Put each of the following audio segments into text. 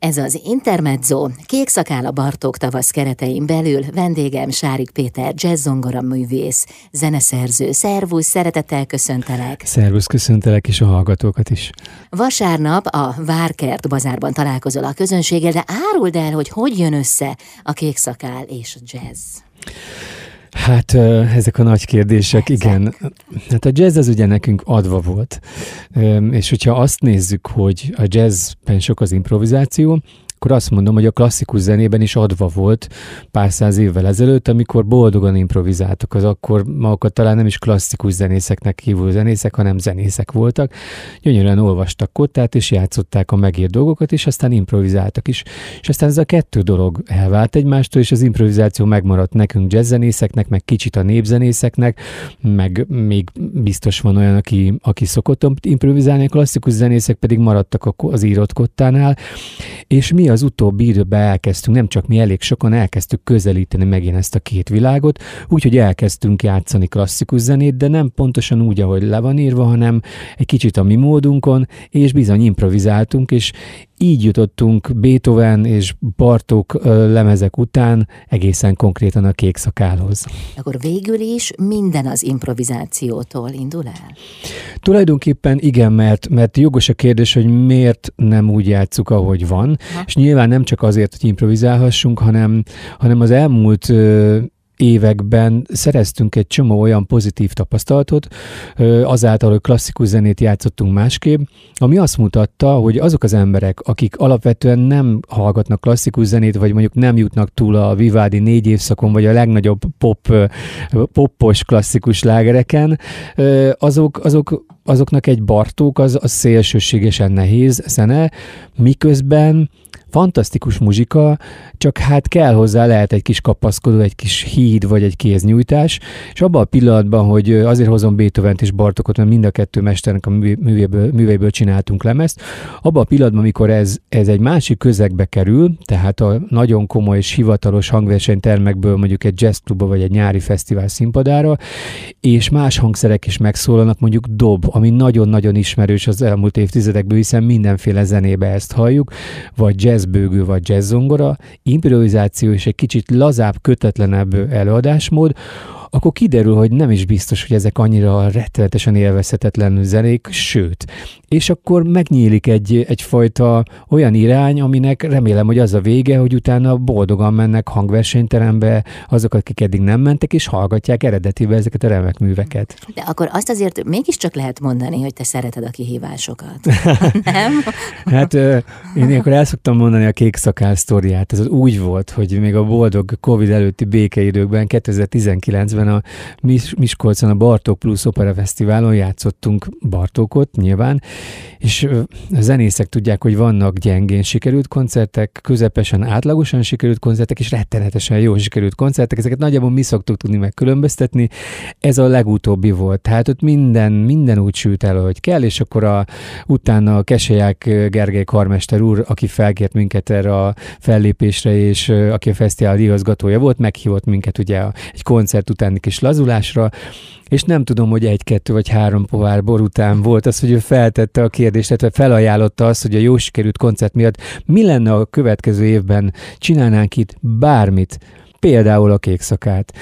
Ez az Intermezzo, kék a Bartók tavasz keretein belül vendégem Sárik Péter, jazzzongora művész, zeneszerző. Szervusz, szeretettel köszöntelek. Szervusz, köszöntelek is a hallgatókat is. Vasárnap a Várkert bazárban találkozol a közönséggel, de áruld el, hogy hogy jön össze a kék szakál és a jazz. Hát ezek a nagy kérdések, ezek. igen. Hát a jazz az ugye nekünk adva volt. És hogyha azt nézzük, hogy a jazzben sok az improvizáció, akkor azt mondom, hogy a klasszikus zenében is adva volt pár száz évvel ezelőtt, amikor boldogan improvizáltak, az akkor magukat talán nem is klasszikus zenészeknek hívó zenészek, hanem zenészek voltak. Gyönyörűen olvastak kottát, és játszották a megírt dolgokat, és aztán improvizáltak is. És aztán ez a kettő dolog elvált egymástól, és az improvizáció megmaradt nekünk jazzzenészeknek, meg kicsit a népzenészeknek, meg még biztos van olyan, aki, aki szokott improvizálni, a klasszikus zenészek pedig maradtak az írott kottánál, és mi az utóbbi időben elkezdtünk, nem csak mi, elég sokan elkezdtük közelíteni megint ezt a két világot, úgyhogy elkezdtünk játszani klasszikus zenét, de nem pontosan úgy, ahogy le van írva, hanem egy kicsit a mi módunkon, és bizony improvizáltunk, és így jutottunk Beethoven és Bartók lemezek után egészen konkrétan a kék szakálhoz. Akkor végül is minden az improvizációtól indul el? Tulajdonképpen igen, mert, mert jogos a kérdés, hogy miért nem úgy játszuk, ahogy van, ha. és nyilván nem csak azért, hogy improvizálhassunk, hanem, hanem az elmúlt években szereztünk egy csomó olyan pozitív tapasztalatot, azáltal, hogy klasszikus zenét játszottunk másképp, ami azt mutatta, hogy azok az emberek, akik alapvetően nem hallgatnak klasszikus zenét, vagy mondjuk nem jutnak túl a Vivaldi négy évszakon, vagy a legnagyobb pop, poppos klasszikus lágereken, azok, azok azoknak egy Bartók az, az szélsőségesen nehéz zene, miközben fantasztikus muzsika, csak hát kell hozzá lehet egy kis kapaszkodó, egy kis híd vagy egy kéznyújtás, és abban a pillanatban, hogy azért hozom beethoven és Bartokot, mert mind a kettő mesternek a művéből, műveiből csináltunk lemezt, abban a pillanatban, amikor ez, ez egy másik közegbe kerül, tehát a nagyon komoly és hivatalos hangversenytermekből mondjuk egy jazzklubba vagy egy nyári fesztivál színpadára, és más hangszerek is megszólalnak, mondjuk dob, ami nagyon-nagyon ismerős az elmúlt évtizedekből, hiszen mindenféle zenébe ezt halljuk, vagy jazzbőgő, vagy jazzzongora, improvizáció és egy kicsit lazább, kötetlenebb előadásmód, akkor kiderül, hogy nem is biztos, hogy ezek annyira rettenetesen élvezhetetlen zenék, sőt. És akkor megnyílik egy, egyfajta olyan irány, aminek remélem, hogy az a vége, hogy utána boldogan mennek hangversenyterembe azok, akik eddig nem mentek, és hallgatják eredetibe ezeket a remek műveket. De akkor azt azért mégiscsak lehet mondani, hogy te szereted a kihívásokat. nem? hát én akkor el szoktam mondani a kék szakál sztoriát. Ez az úgy volt, hogy még a boldog Covid előtti békeidőkben 2019-ben évben a Mis- Miskolcon a Bartók Plus Opera Fesztiválon játszottunk Bartókot nyilván, és a zenészek tudják, hogy vannak gyengén sikerült koncertek, közepesen átlagosan sikerült koncertek, és rettenetesen jó sikerült koncertek. Ezeket nagyjából mi szoktuk tudni megkülönböztetni. Ez a legutóbbi volt. Tehát ott minden, minden úgy sült el, hogy kell, és akkor a, utána a Keseják Gergely karmester úr, aki felkért minket erre a fellépésre, és aki a fesztivál igazgatója volt, meghívott minket ugye egy koncert után kis lazulásra, és nem tudom, hogy egy-kettő vagy három pohár bor után volt az, hogy ő feltette a kérdést, tehát felajánlotta azt, hogy a jó sikerült koncert miatt mi lenne a következő évben, csinálnánk itt bármit, például a kék szakát.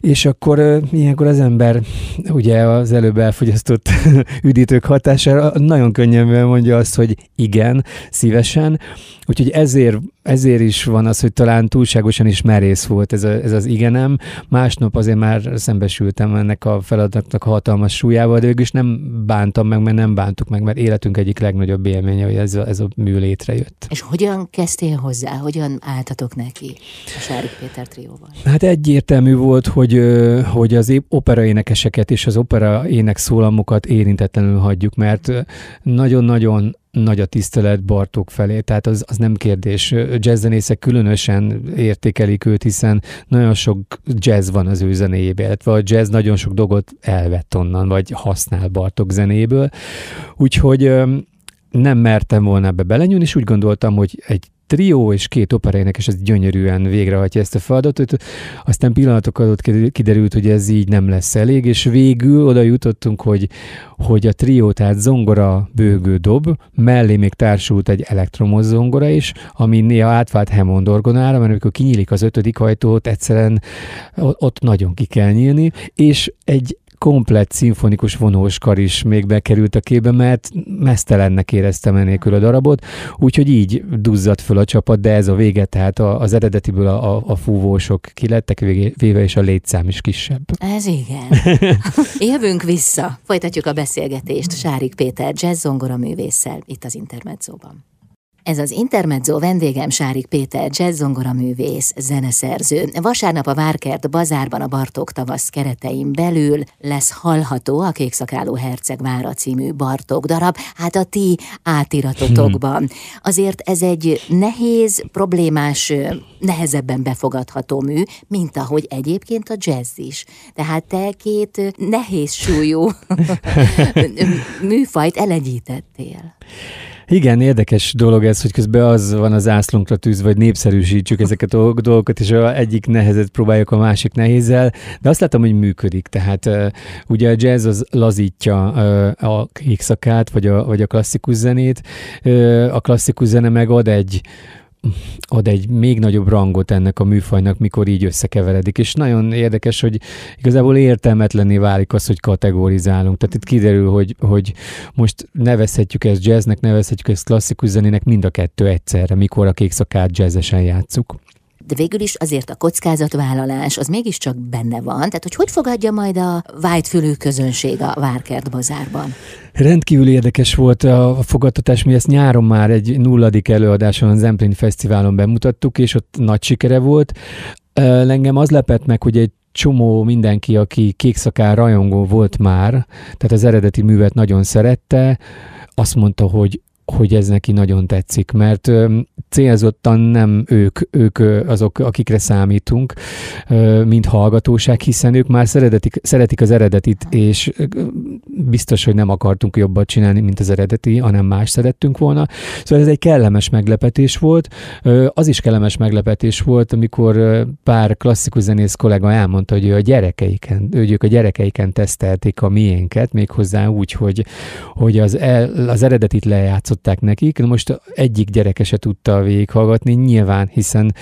És akkor ilyenkor az ember ugye az előbb elfogyasztott üdítők hatására nagyon könnyen mondja azt, hogy igen, szívesen. Úgyhogy ezért, ezért is van az, hogy talán túlságosan is merész volt ez, a, ez az igenem. Másnap azért már szembesültem ennek a feladatnak a hatalmas súlyával, de is nem bántam meg, mert nem bántuk meg, mert életünk egyik legnagyobb élménye, hogy ez a, ez a mű létrejött. És hogyan kezdtél hozzá? Hogyan álltatok neki a Sárik Péter trióval? Hát egyértelmű volt, hogy hogy, az operaénekeseket és az opera ének szólamokat érintetlenül hagyjuk, mert nagyon-nagyon nagy a tisztelet Bartók felé, tehát az, az nem kérdés. Jazzzenészek különösen értékelik őt, hiszen nagyon sok jazz van az ő zenéjében, illetve a jazz nagyon sok dolgot elvett onnan, vagy használ Bartók zenéből. Úgyhogy nem mertem volna ebbe belenyúlni, és úgy gondoltam, hogy egy trió és két és ez gyönyörűen végrehajtja ezt a feladatot. Aztán pillanatok alatt kiderült, hogy ez így nem lesz elég, és végül oda jutottunk, hogy, hogy a trió, tehát zongora, bőgő, dob, mellé még társult egy elektromos zongora is, ami néha átvált Hammond orgonára, mert amikor kinyílik az ötödik ajtót, egyszerűen ott nagyon ki kell nyílni, és egy komplett szimfonikus vonós kar is még bekerült a képbe, mert mesztelennek éreztem enélkül a darabot, úgyhogy így duzzadt föl a csapat, de ez a vége, tehát az eredetiből a, a, a fúvósok kilettek véve, és a létszám is kisebb. Ez igen. Jövünk vissza. Folytatjuk a beszélgetést Sárik Péter jazz művésszel itt az Intermedzóban. Ez az Intermezzo vendégem Sárik Péter, jazzzongora művész, zeneszerző. Vasárnap a Várkert bazárban a Bartók tavasz keretein belül lesz hallható a Kékszakáló Herceg Vára című Bartók darab, hát a ti átiratotokban. Hmm. Azért ez egy nehéz, problémás, nehezebben befogadható mű, mint ahogy egyébként a jazz is. Tehát te két nehéz súlyú műfajt elegyítettél. Igen, érdekes dolog ez, hogy közben az van az ászlunkra tűz, vagy népszerűsítsük ezeket a dolgokat, és a egyik nehezet próbáljuk a másik nehézzel, de azt látom, hogy működik. Tehát ugye a jazz az lazítja a kékszakát, vagy a, vagy a klasszikus zenét, a klasszikus zene meg ad egy ad egy még nagyobb rangot ennek a műfajnak, mikor így összekeveredik. És nagyon érdekes, hogy igazából értelmetlenné válik az, hogy kategorizálunk. Tehát itt kiderül, hogy, hogy most nevezhetjük ezt jazznek, nevezhetjük ezt klasszikus zenének, mind a kettő egyszerre, mikor a kék szakát jazzesen játszuk de végül is azért a kockázatvállalás az mégiscsak benne van. Tehát, hogy hogy fogadja majd a vájtfülű közönség a Várkert bazárban? Rendkívül érdekes volt a fogadtatás, mi ezt nyáron már egy nulladik előadáson a Zemplin Fesztiválon bemutattuk, és ott nagy sikere volt. Engem az lepett meg, hogy egy csomó mindenki, aki kékszakár rajongó volt már, tehát az eredeti művet nagyon szerette, azt mondta, hogy hogy ez neki nagyon tetszik, mert célzottan nem ők, ők azok, akikre számítunk, mint hallgatóság, hiszen ők már szeretik, szeretik az eredetit, és biztos, hogy nem akartunk jobbat csinálni, mint az eredeti, hanem más szerettünk volna. Szóval ez egy kellemes meglepetés volt. Az is kellemes meglepetés volt, amikor pár klasszikus zenész kollega elmondta, hogy ő a gyerekeiken, ők a gyerekeiken tesztelték a miénket, méghozzá úgy, hogy, hogy az, el, az eredetit lejátszották nekik. Most egyik gyereke se tudta végighallgatni, nyilván, hiszen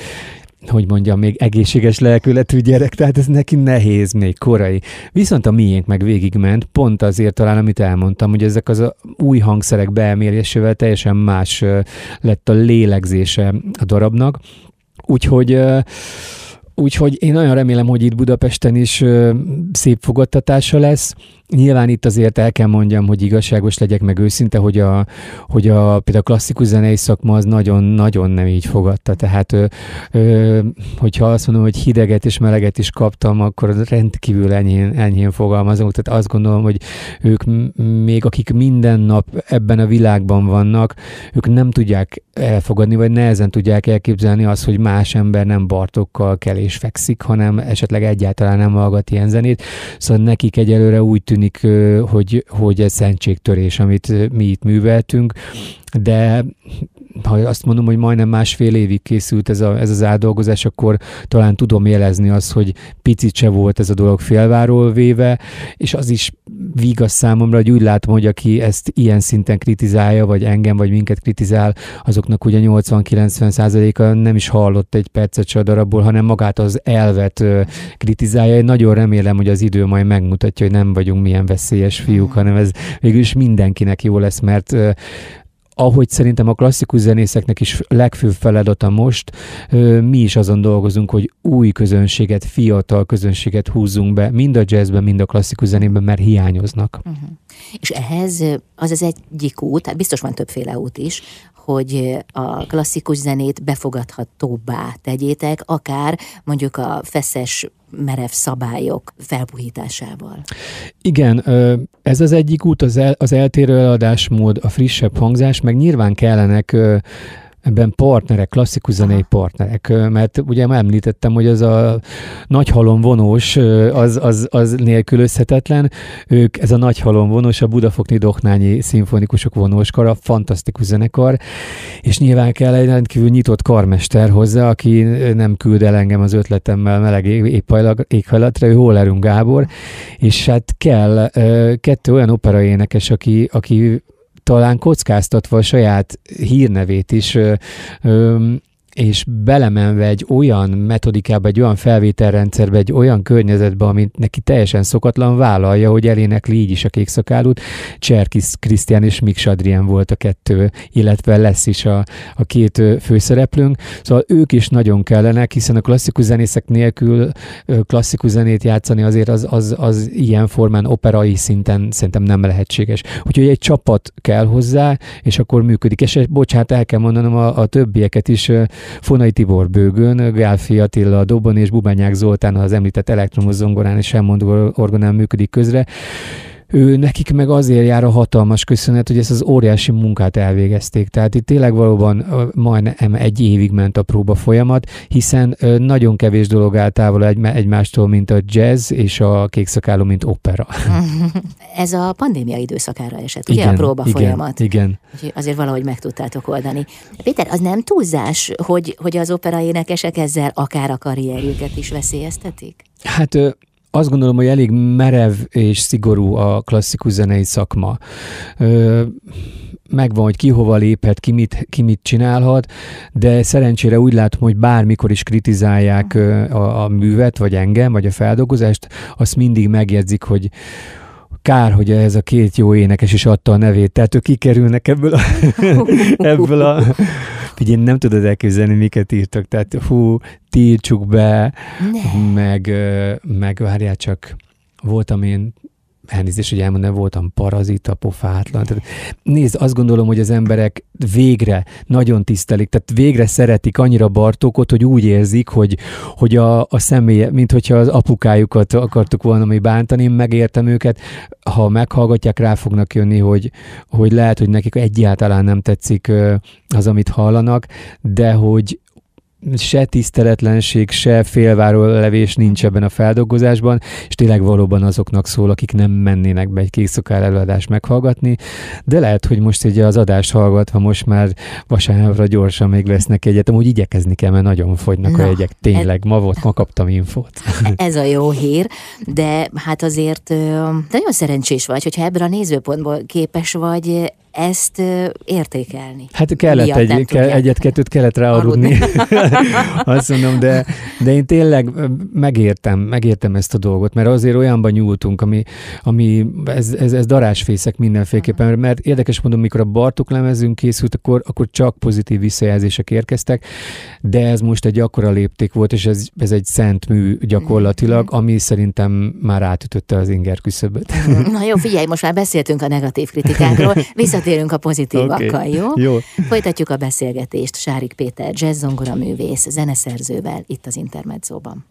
hogy mondjam, még egészséges lelkületű gyerek, tehát ez neki nehéz, még korai. Viszont a miénk meg végigment, pont azért talán, amit elmondtam, hogy ezek az új hangszerek beemélésével teljesen más lett a lélegzése a darabnak. Úgyhogy Úgyhogy én nagyon remélem, hogy itt Budapesten is szép fogadtatása lesz. Nyilván itt azért el kell mondjam, hogy igazságos legyek, meg őszinte, hogy a, hogy a például a klasszikus zenei szakma az nagyon-nagyon nem így fogadta. Tehát, ö, ö, hogyha azt mondom, hogy hideget és meleget is kaptam, akkor rendkívül enyhén, enyhén fogalmazom. Tehát azt gondolom, hogy ők még akik minden nap ebben a világban vannak, ők nem tudják elfogadni, vagy nehezen tudják elképzelni azt, hogy más ember nem Bartokkal kell és fekszik, hanem esetleg egyáltalán nem hallgat ilyen zenét. Szóval nekik egyelőre úgy tűnik, tűnik, hogy, hogy ez szentségtörés, amit mi itt műveltünk, de ha azt mondom, hogy majdnem másfél évig készült ez, a, ez az átdolgozás, akkor talán tudom jelezni azt, hogy picit se volt ez a dolog félváról véve, és az is vigasz számomra, hogy úgy látom, hogy aki ezt ilyen szinten kritizálja, vagy engem, vagy minket kritizál, azoknak ugye 80-90 százaléka nem is hallott egy percet se a darabból, hanem magát az elvet kritizálja. Én nagyon remélem, hogy az idő majd megmutatja, hogy nem vagyunk milyen veszélyes fiúk, hanem ez végül is mindenkinek jó lesz, mert ahogy szerintem a klasszikus zenészeknek is legfőbb feladata most, mi is azon dolgozunk, hogy új közönséget, fiatal közönséget húzzunk be, mind a jazzben, mind a klasszikus zenében, mert hiányoznak. Uh-huh. És ehhez az az egyik út, hát biztos van többféle út is, hogy a klasszikus zenét befogadhatóbbá tegyétek, akár mondjuk a feszes merev szabályok felpuhításával. Igen, ez az egyik út, az, el, az eltérő eladásmód, a frissebb hangzás, meg nyilván kellenek ebben partnerek, klasszikus zenei partnerek, mert ugye már említettem, hogy az a nagy halom vonós, az, az, az nélkülözhetetlen. Ők, ez a nagy halom vonós, a Budafokni Doknányi Szimfonikusok vonóskara, fantasztikus zenekar, és nyilván kell egy rendkívül nyitott karmester hozzá, aki nem küld el engem az ötletemmel meleg éghajlatra, ő Hollerung Gábor, és hát kell kettő olyan operaénekes, aki, aki talán kockáztatva a saját hírnevét is és belemenve egy olyan metodikába, egy olyan felvételrendszerbe, egy olyan környezetbe, amit neki teljesen szokatlan vállalja, hogy elénekli így is a kékszakálút. Cserkis Krisztián és Mik Adrián volt a kettő, illetve lesz is a, a két főszereplőnk. Szóval ők is nagyon kellenek, hiszen a klasszikus zenészek nélkül klasszikus zenét játszani azért az, az, az ilyen formán operai szinten szerintem nem lehetséges. Úgyhogy egy csapat kell hozzá, és akkor működik. És bocsánat, el kell mondanom a, a többieket is, Fonai Tibor bőgön, Gálfi Attila a dobon és Bubányák Zoltán az említett elektromos zongorán és elmondó orgonán működik közre ő, nekik meg azért jár a hatalmas köszönet, hogy ezt az óriási munkát elvégezték. Tehát itt tényleg valóban majdnem egy évig ment a próba folyamat, hiszen nagyon kevés dolog áll távol egy, egymástól, mint a jazz és a kékszakáló, mint opera. Ez a pandémia időszakára esett, ugye igen, a próba igen, folyamat? Igen. Úgyhogy azért valahogy meg tudtátok oldani. Péter, az nem túlzás, hogy, hogy az opera énekesek ezzel akár a karrierjüket is veszélyeztetik? Hát azt gondolom, hogy elég merev és szigorú a klasszikus zenei szakma. Ö, megvan, hogy ki hova léphet, ki mit, ki mit csinálhat, de szerencsére úgy látom, hogy bármikor is kritizálják a, a művet, vagy engem, vagy a feldolgozást, azt mindig megjegyzik, hogy, kár, hogy ez a két jó énekes is adta a nevét, tehát ők kikerülnek ebből a, ebből a Figyelj, nem tudod elképzelni, miket írtak, tehát hú, tiltsuk be, ne. meg, meg várjál csak, voltam én elnézést, hogy elmondom, voltam parazita, pofátlan. Tehát, nézd, azt gondolom, hogy az emberek végre nagyon tisztelik, tehát végre szeretik annyira Bartókot, hogy úgy érzik, hogy, hogy a, a személye, mint hogyha az apukájukat akartuk volna mi bántani, én megértem őket, ha meghallgatják, rá fognak jönni, hogy, hogy lehet, hogy nekik egyáltalán nem tetszik az, amit hallanak, de hogy, se tiszteletlenség, se félváról levés nincs ebben a feldolgozásban, és tényleg valóban azoknak szól, akik nem mennének be egy kékszokár előadást meghallgatni, de lehet, hogy most egy az adást hallgatva most már vasárnapra gyorsan még vesznek egyet, amúgy igyekezni kell, mert nagyon fogynak Na, a jegyek. Tényleg, ma volt, ma kaptam infót. Ez a jó hír, de hát azért nagyon szerencsés vagy, hogyha ebből a nézőpontból képes vagy ezt értékelni. Hát kellett egy, ke, egyet-kettőt kellett rá aludni. Azt mondom, de, de én tényleg megértem, megértem ezt a dolgot, mert azért olyanban nyúltunk, ami, ami ez, ez, ez darásfészek mindenféleképpen, mert érdekes mondom, mikor a Bartok lemezünk készült, akkor, akkor csak pozitív visszajelzések érkeztek, de ez most egy akkora lépték volt, és ez, ez egy szent mű gyakorlatilag, mm-hmm. ami szerintem már átütötte az inger küszöböt. Na jó, figyelj, most már beszéltünk a negatív kritikákról, vissza Visszatérünk a pozitívakkal, okay. jó? jó? Folytatjuk a beszélgetést Sárik Péter, jazzzongora művész, zeneszerzővel itt az Intermedzóban.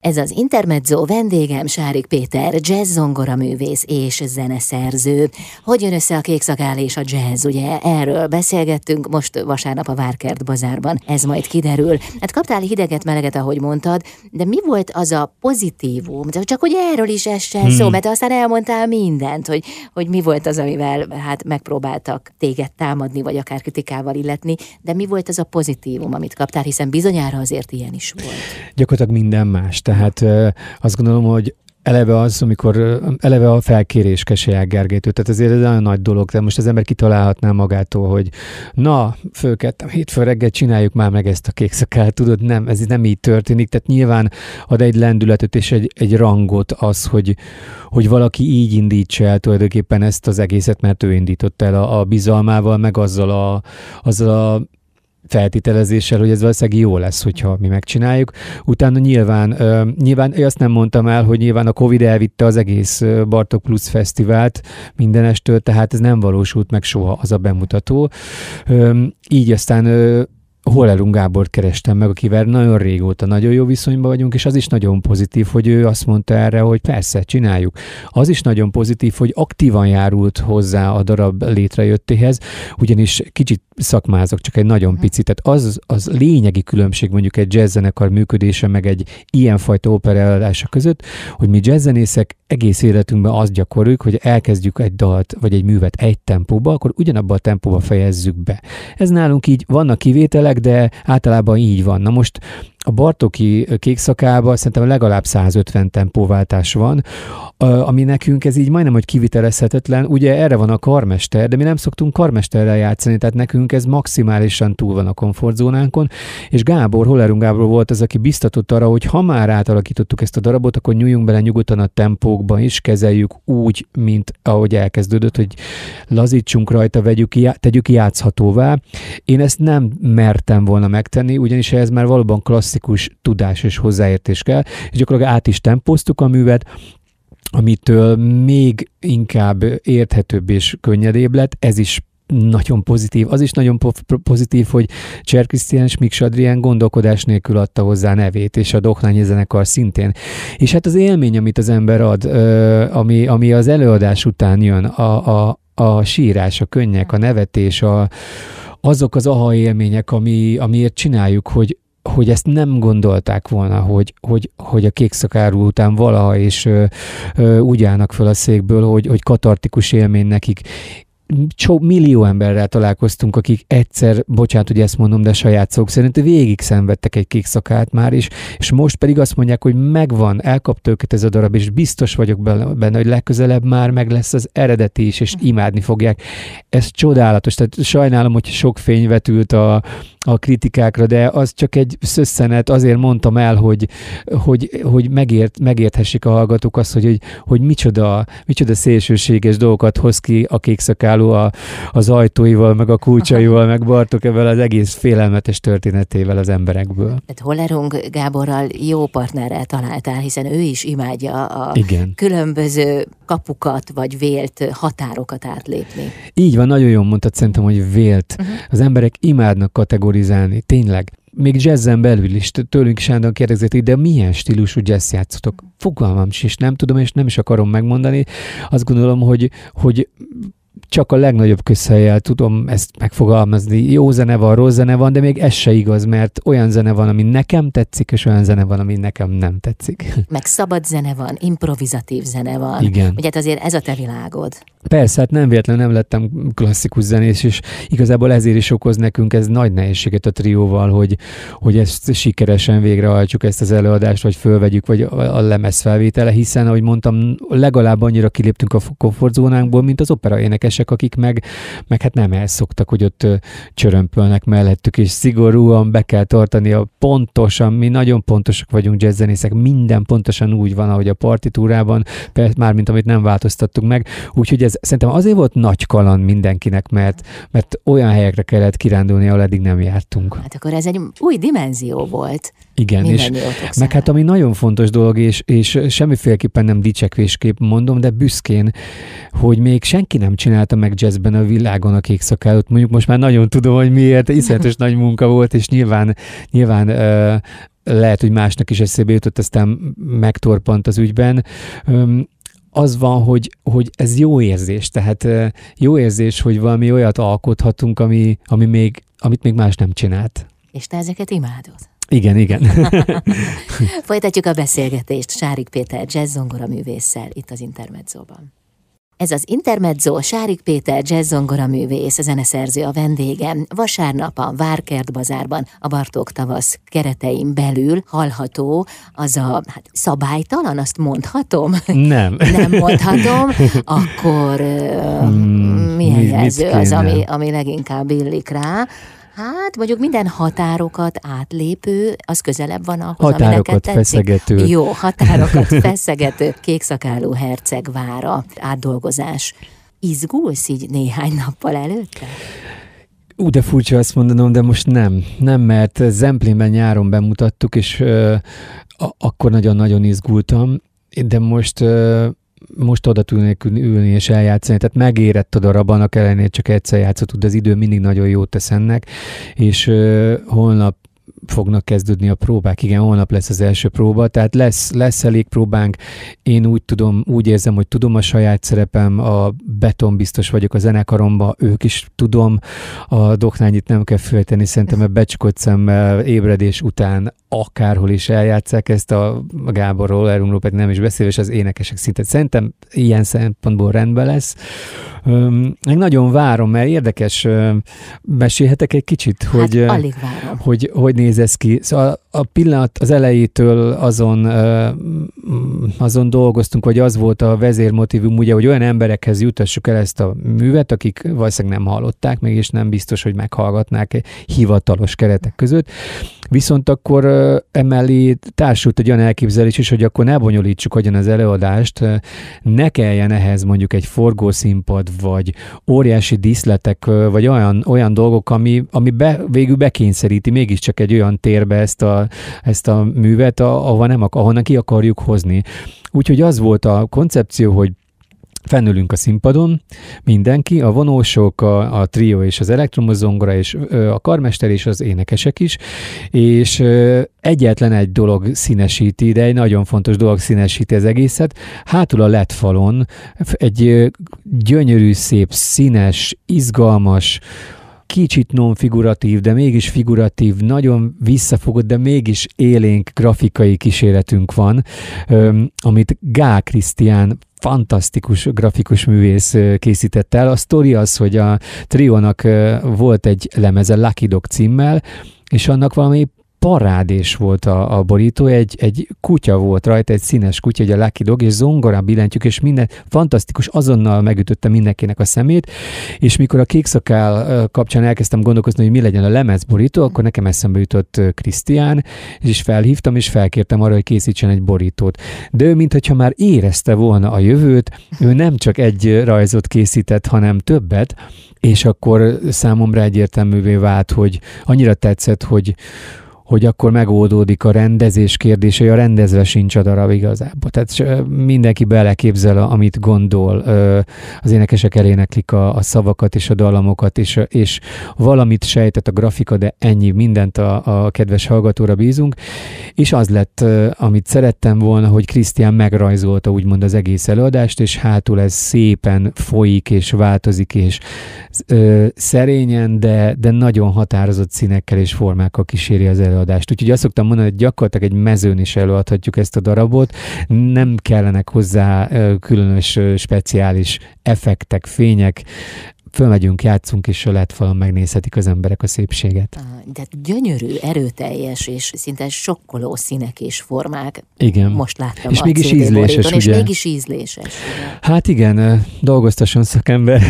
Ez az Intermezzo vendégem Sárik Péter, jazz zongora művész és zeneszerző. Hogy jön össze a kékszakál és a jazz, ugye? Erről beszélgettünk most vasárnap a Várkert bazárban. Ez majd kiderül. Hát kaptál hideget, meleget, ahogy mondtad, de mi volt az a pozitívum? Csak hogy erről is essen hmm. szó, mert aztán elmondtál mindent, hogy, hogy mi volt az, amivel hát megpróbáltak téged támadni, vagy akár kritikával illetni, de mi volt az a pozitívum, amit kaptál, hiszen bizonyára azért ilyen is volt. Gyakorlatilag minden más tehát azt gondolom, hogy eleve az, amikor eleve a felkérés Keselyák Gergelytől, tehát azért ez nagyon nagy dolog, de most az ember kitalálhatná magától, hogy na, fölkettem, hétfő reggel csináljuk már meg ezt a kékszakát, tudod, nem, ez nem így történik, tehát nyilván ad egy lendületet és egy, egy rangot az, hogy, hogy valaki így indítsa el tulajdonképpen ezt az egészet, mert ő indította el a, a bizalmával, meg azzal a, azzal a feltételezéssel, hogy ez valószínűleg jó lesz, hogyha mi megcsináljuk. Utána nyilván, nyilván azt nem mondtam el, hogy nyilván a Covid elvitte az egész Bartok Plus Fesztivált mindenestől, tehát ez nem valósult meg soha az a bemutató. Így aztán uh, Holerung Gábor kerestem meg, akivel nagyon régóta nagyon jó viszonyban vagyunk, és az is nagyon pozitív, hogy ő azt mondta erre, hogy persze, csináljuk. Az is nagyon pozitív, hogy aktívan járult hozzá a darab létrejöttéhez, ugyanis kicsit szakmázok, csak egy nagyon mhm. picit. Tehát az, az lényegi különbség mondjuk egy jazzzenekar működése, meg egy ilyenfajta operaeladása között, hogy mi jazzzenészek egész életünkben azt gyakoroljuk, hogy elkezdjük egy dalt vagy egy művet egy tempóba, akkor ugyanabban a tempóba fejezzük be. Ez nálunk így vannak kivételek, de általában így van. Na most a Bartoki kékszakában szerintem legalább 150 tempóváltás van, ami nekünk ez így majdnem, hogy kivitelezhetetlen. Ugye erre van a karmester, de mi nem szoktunk karmesterrel játszani, tehát nekünk ez maximálisan túl van a komfortzónánkon, és Gábor, Hollerung Gábor volt az, aki biztatott arra, hogy ha már átalakítottuk ezt a darabot, akkor nyúljunk bele nyugodtan a tempókba is, kezeljük úgy, mint ahogy elkezdődött, hogy lazítsunk rajta, vegyük, tegyük játszhatóvá. Én ezt nem mertem volna megtenni, ugyanis ez már valóban klassz klasszikus tudás és hozzáértés kell, és gyakorlatilag át is tempóztuk a művet, amitől még inkább érthetőbb és könnyedébb lett, ez is nagyon pozitív. Az is nagyon po- pozitív, hogy Cser Krisztián Adrián gondolkodás nélkül adta hozzá nevét, és a Dohnányi zenekar szintén. És hát az élmény, amit az ember ad, ami, ami az előadás után jön, a, a, a sírás, a könnyek, a nevetés, a, azok az aha élmények, ami, amiért csináljuk, hogy hogy ezt nem gondolták volna, hogy, hogy, hogy a kék szakárú után valaha is ö, ö, úgy állnak föl a székből, hogy, hogy katartikus élmény nekik csó, millió emberrel találkoztunk, akik egyszer, bocsánat, hogy ezt mondom, de saját szó szerint végig szenvedtek egy kék szakát már is, és most pedig azt mondják, hogy megvan, elkapta őket ez a darab, és biztos vagyok benne, hogy legközelebb már meg lesz az eredeti is, és imádni fogják. Ez csodálatos, tehát sajnálom, hogy sok fény vetült a, a kritikákra, de az csak egy szösszenet, azért mondtam el, hogy, hogy, hogy megért, megérthessék a hallgatók azt, hogy, hogy, hogy micsoda, micsoda szélsőséges dolgokat hoz ki a kékszakáló a, az ajtóival, meg a kulcsaival, meg Bartok ebben az egész félelmetes történetével az emberekből. Tehát Hollerung Gáborral jó partnerrel találtál, hiszen ő is imádja a Igen. különböző kapukat, vagy vélt határokat átlépni. Így van, nagyon jól mondtad szerintem, hogy vélt. Uh-huh. Az emberek imádnak kategorizálni, tényleg. Még jazzen belül is tőlünk Sándor kérdezett, de milyen stílusú jazz játszotok? Fogalmam is, nem tudom, és nem is akarom megmondani. Azt gondolom, hogy, hogy csak a legnagyobb közhelyel tudom ezt megfogalmazni. Jó zene van, rossz zene van, de még ez se igaz, mert olyan zene van, ami nekem tetszik, és olyan zene van, ami nekem nem tetszik. Meg szabad zene van, improvizatív zene van. Igen. Ugye hát azért ez a te világod. Persze, hát nem véletlen nem lettem klasszikus zenész, és igazából ezért is okoz nekünk ez nagy nehézséget a trióval, hogy, hogy ezt sikeresen végrehajtsuk ezt az előadást, vagy fölvegyük, vagy a lemez felvétele, hiszen, ahogy mondtam, legalább annyira kiléptünk a komfortzónánkból, mint az opera énekesek, akik meg, meg hát nem elszoktak, hogy ott csörömpölnek mellettük, és szigorúan be kell tartani a pontosan, mi nagyon pontosak vagyunk jazzzenészek, minden pontosan úgy van, ahogy a partitúrában, már mint amit nem változtattuk meg, úgyhogy ez szerintem azért volt nagy kaland mindenkinek, mert, mert olyan helyekre kellett kirándulni, ahol eddig nem jártunk. Hát akkor ez egy új dimenzió volt. Igen, és meg hát ami nagyon fontos dolog, és, és semmiféleképpen nem dicsekvésképp mondom, de büszkén, hogy még senki nem csinálta meg jazzben a világon a kék szakállat. Mondjuk most már nagyon tudom, hogy miért, iszonyatos nagy munka volt, és nyilván, nyilván uh, lehet, hogy másnak is eszébe jutott, aztán megtorpant az ügyben az van, hogy, hogy ez jó érzés, tehát jó érzés, hogy valami olyat alkothatunk, ami, ami még, amit még más nem csinált. És te ezeket imádod? Igen, igen. Folytatjuk a beszélgetést Sárik Péter jazzzongora művésszel itt az Intermedzóban. Ez az Intermezzo Sárik Péter jazzzongora művész, zeneszerző a vendégem. Vasárnap a Várkert bazárban a Bartók tavasz keretein belül hallható az a hát, szabálytalan, azt mondhatom? Nem. Nem mondhatom, akkor hmm, milyen jelző az, ami, ami leginkább illik rá? Hát mondjuk minden határokat átlépő, az közelebb van ahhoz, Határokat ami feszegető. Jó, határokat feszegető kékszakáló herceg vára átdolgozás. Izgulsz így néhány nappal előtte? Ú, de furcsa azt mondanom, de most nem. Nem, mert Zemplénben nyáron bemutattuk, és uh, akkor nagyon-nagyon izgultam, de most uh, most oda tudnék ülni és eljátszani, tehát megérett a darab, annak ellenére csak egyszer játszott, de az idő mindig nagyon jót tesz ennek, és uh, holnap fognak kezdődni a próbák. Igen, holnap lesz az első próba, tehát lesz, lesz elég próbánk. Én úgy tudom, úgy érzem, hogy tudom a saját szerepem, a beton biztos vagyok a zenekaromba, ők is tudom. A doknányit nem kell félteni, szerintem a becsukott szemmel ébredés után akárhol is eljátszák ezt a Gáborról, Erumról pedig nem is beszél, és az énekesek szinte szerintem ilyen szempontból rendben lesz. Meg nagyon várom, mert érdekes, mesélhetek egy kicsit, hát hogy, alig várom. hogy hogy néz ez ki. Szóval a pillanat az elejétől azon, azon dolgoztunk, vagy az volt a vezérmotívum, ugye, hogy olyan emberekhez jutassuk el ezt a művet, akik valószínűleg nem hallották meg, és nem biztos, hogy meghallgatnák hivatalos keretek között. Viszont akkor emellé társult egy olyan elképzelés is, hogy akkor ne bonyolítsuk agyon az előadást, ne kelljen ehhez mondjuk egy forgószínpad, vagy óriási díszletek, vagy olyan, olyan dolgok, ami, ami be, végül bekényszeríti mégiscsak egy olyan térbe ezt a, ezt a művet, ahova nem, ahonnan ki akarjuk hozni. Úgyhogy az volt a koncepció, hogy Fennülünk a színpadon, mindenki, a vonósok, a, a trió és az elektromos zongora, és a karmester és az énekesek is, és egyetlen egy dolog színesíti, de egy nagyon fontos dolog színesíti az egészet. Hátul a LED falon egy gyönyörű, szép, színes, izgalmas, kicsit non-figuratív, de mégis figuratív, nagyon visszafogott, de mégis élénk grafikai kísérletünk van, amit Gál Krisztián fantasztikus grafikus művész készített el. A sztori az, hogy a triónak volt egy lemeze Lucky Dog címmel, és annak valami parádés volt a, a borító, egy, egy kutya volt rajta, egy színes kutya, egy a Lucky Dog, és zongora billentyűk, és minden fantasztikus, azonnal megütötte mindenkinek a szemét, és mikor a kékszakál kapcsán elkezdtem gondolkozni, hogy mi legyen a lemezborító, akkor nekem eszembe jutott Krisztián, és felhívtam, és felkértem arra, hogy készítsen egy borítót. De ő, mintha már érezte volna a jövőt, ő nem csak egy rajzot készített, hanem többet, és akkor számomra egyértelművé vált, hogy annyira tetszett, hogy, hogy akkor megoldódik a rendezés kérdése, a rendezve sincs a darab igazából. Tehát mindenki beleképzel, amit gondol, az énekesek eléneklik a, a szavakat és a dallamokat, és, és valamit sejtett a grafika, de ennyi, mindent a, a kedves hallgatóra bízunk, és az lett, amit szerettem volna, hogy Krisztián megrajzolta úgymond az egész előadást, és hátul ez szépen folyik és változik, és ö, szerényen, de, de nagyon határozott színekkel és formákkal kíséri az előadást. Úgyhogy azt szoktam mondani, hogy gyakorlatilag egy mezőn is előadhatjuk ezt a darabot, nem kellenek hozzá különös speciális effektek, fények, fölmegyünk, játszunk, és a falon megnézhetik az emberek a szépséget. De gyönyörű, erőteljes és szinte sokkoló színek és formák. Igen. Most láttam és mégis ízléses, ugye? És mégis ízléses. Ugye? Hát igen, dolgoztasson szakember.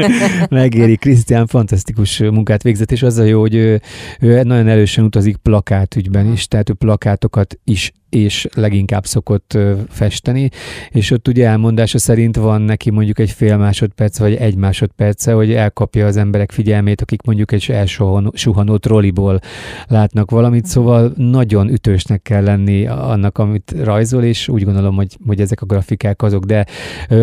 Megéri. Krisztián fantasztikus munkát végzett, és az a jó, hogy ő, ő nagyon erősen utazik plakátügyben is, tehát ő plakátokat is és leginkább szokott festeni, és ott ugye elmondása szerint van neki mondjuk egy fél másodperc, vagy egy másodperce, hogy elkapja az emberek figyelmét, akik mondjuk egy elsuhanó trolliból látnak valamit, szóval nagyon ütősnek kell lenni annak, amit rajzol, és úgy gondolom, hogy, hogy ezek a grafikák azok, de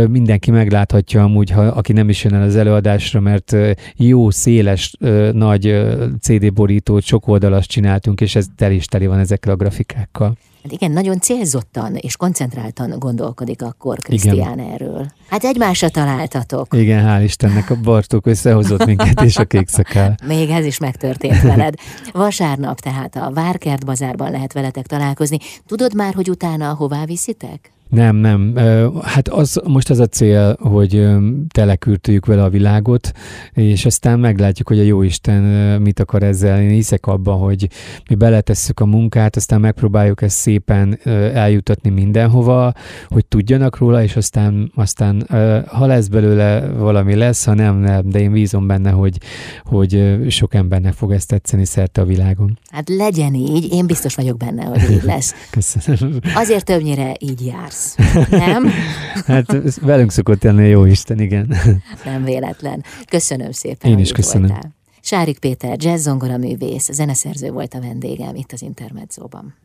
mindenki megláthatja amúgy, ha, aki nem is jön el az előadásra, mert jó, széles, nagy CD borítót, sok oldalas csináltunk, és ez tel is teli van ezekkel a grafikákkal. Hát igen, nagyon célzottan és koncentráltan gondolkodik akkor Krisztián erről. Hát egymásra találtatok. Igen, hál' Istennek a Bartók összehozott minket és a kék szakál. Még ez is megtörtént veled. Vasárnap tehát a Várkert bazárban lehet veletek találkozni. Tudod már, hogy utána hová viszitek? Nem, nem. Hát az, most az a cél, hogy telekürtőjük vele a világot, és aztán meglátjuk, hogy a Jóisten mit akar ezzel. Én hiszek abban, hogy mi beletesszük a munkát, aztán megpróbáljuk ezt szépen eljutatni mindenhova, hogy tudjanak róla, és aztán, aztán ha lesz belőle valami lesz, ha nem, nem, de én bízom benne, hogy, hogy sok embernek fog ezt tetszeni szerte a világon. Hát legyen így, én biztos vagyok benne, hogy így lesz. Köszönöm. Azért többnyire így jársz lesz, nem? hát velünk szokott jönni jó Isten, igen. Nem véletlen. Köszönöm szépen, Én is köszönöm. Voltál. Sárik Péter, jazz zongora művész, zeneszerző volt a vendégem itt az Intermedzóban.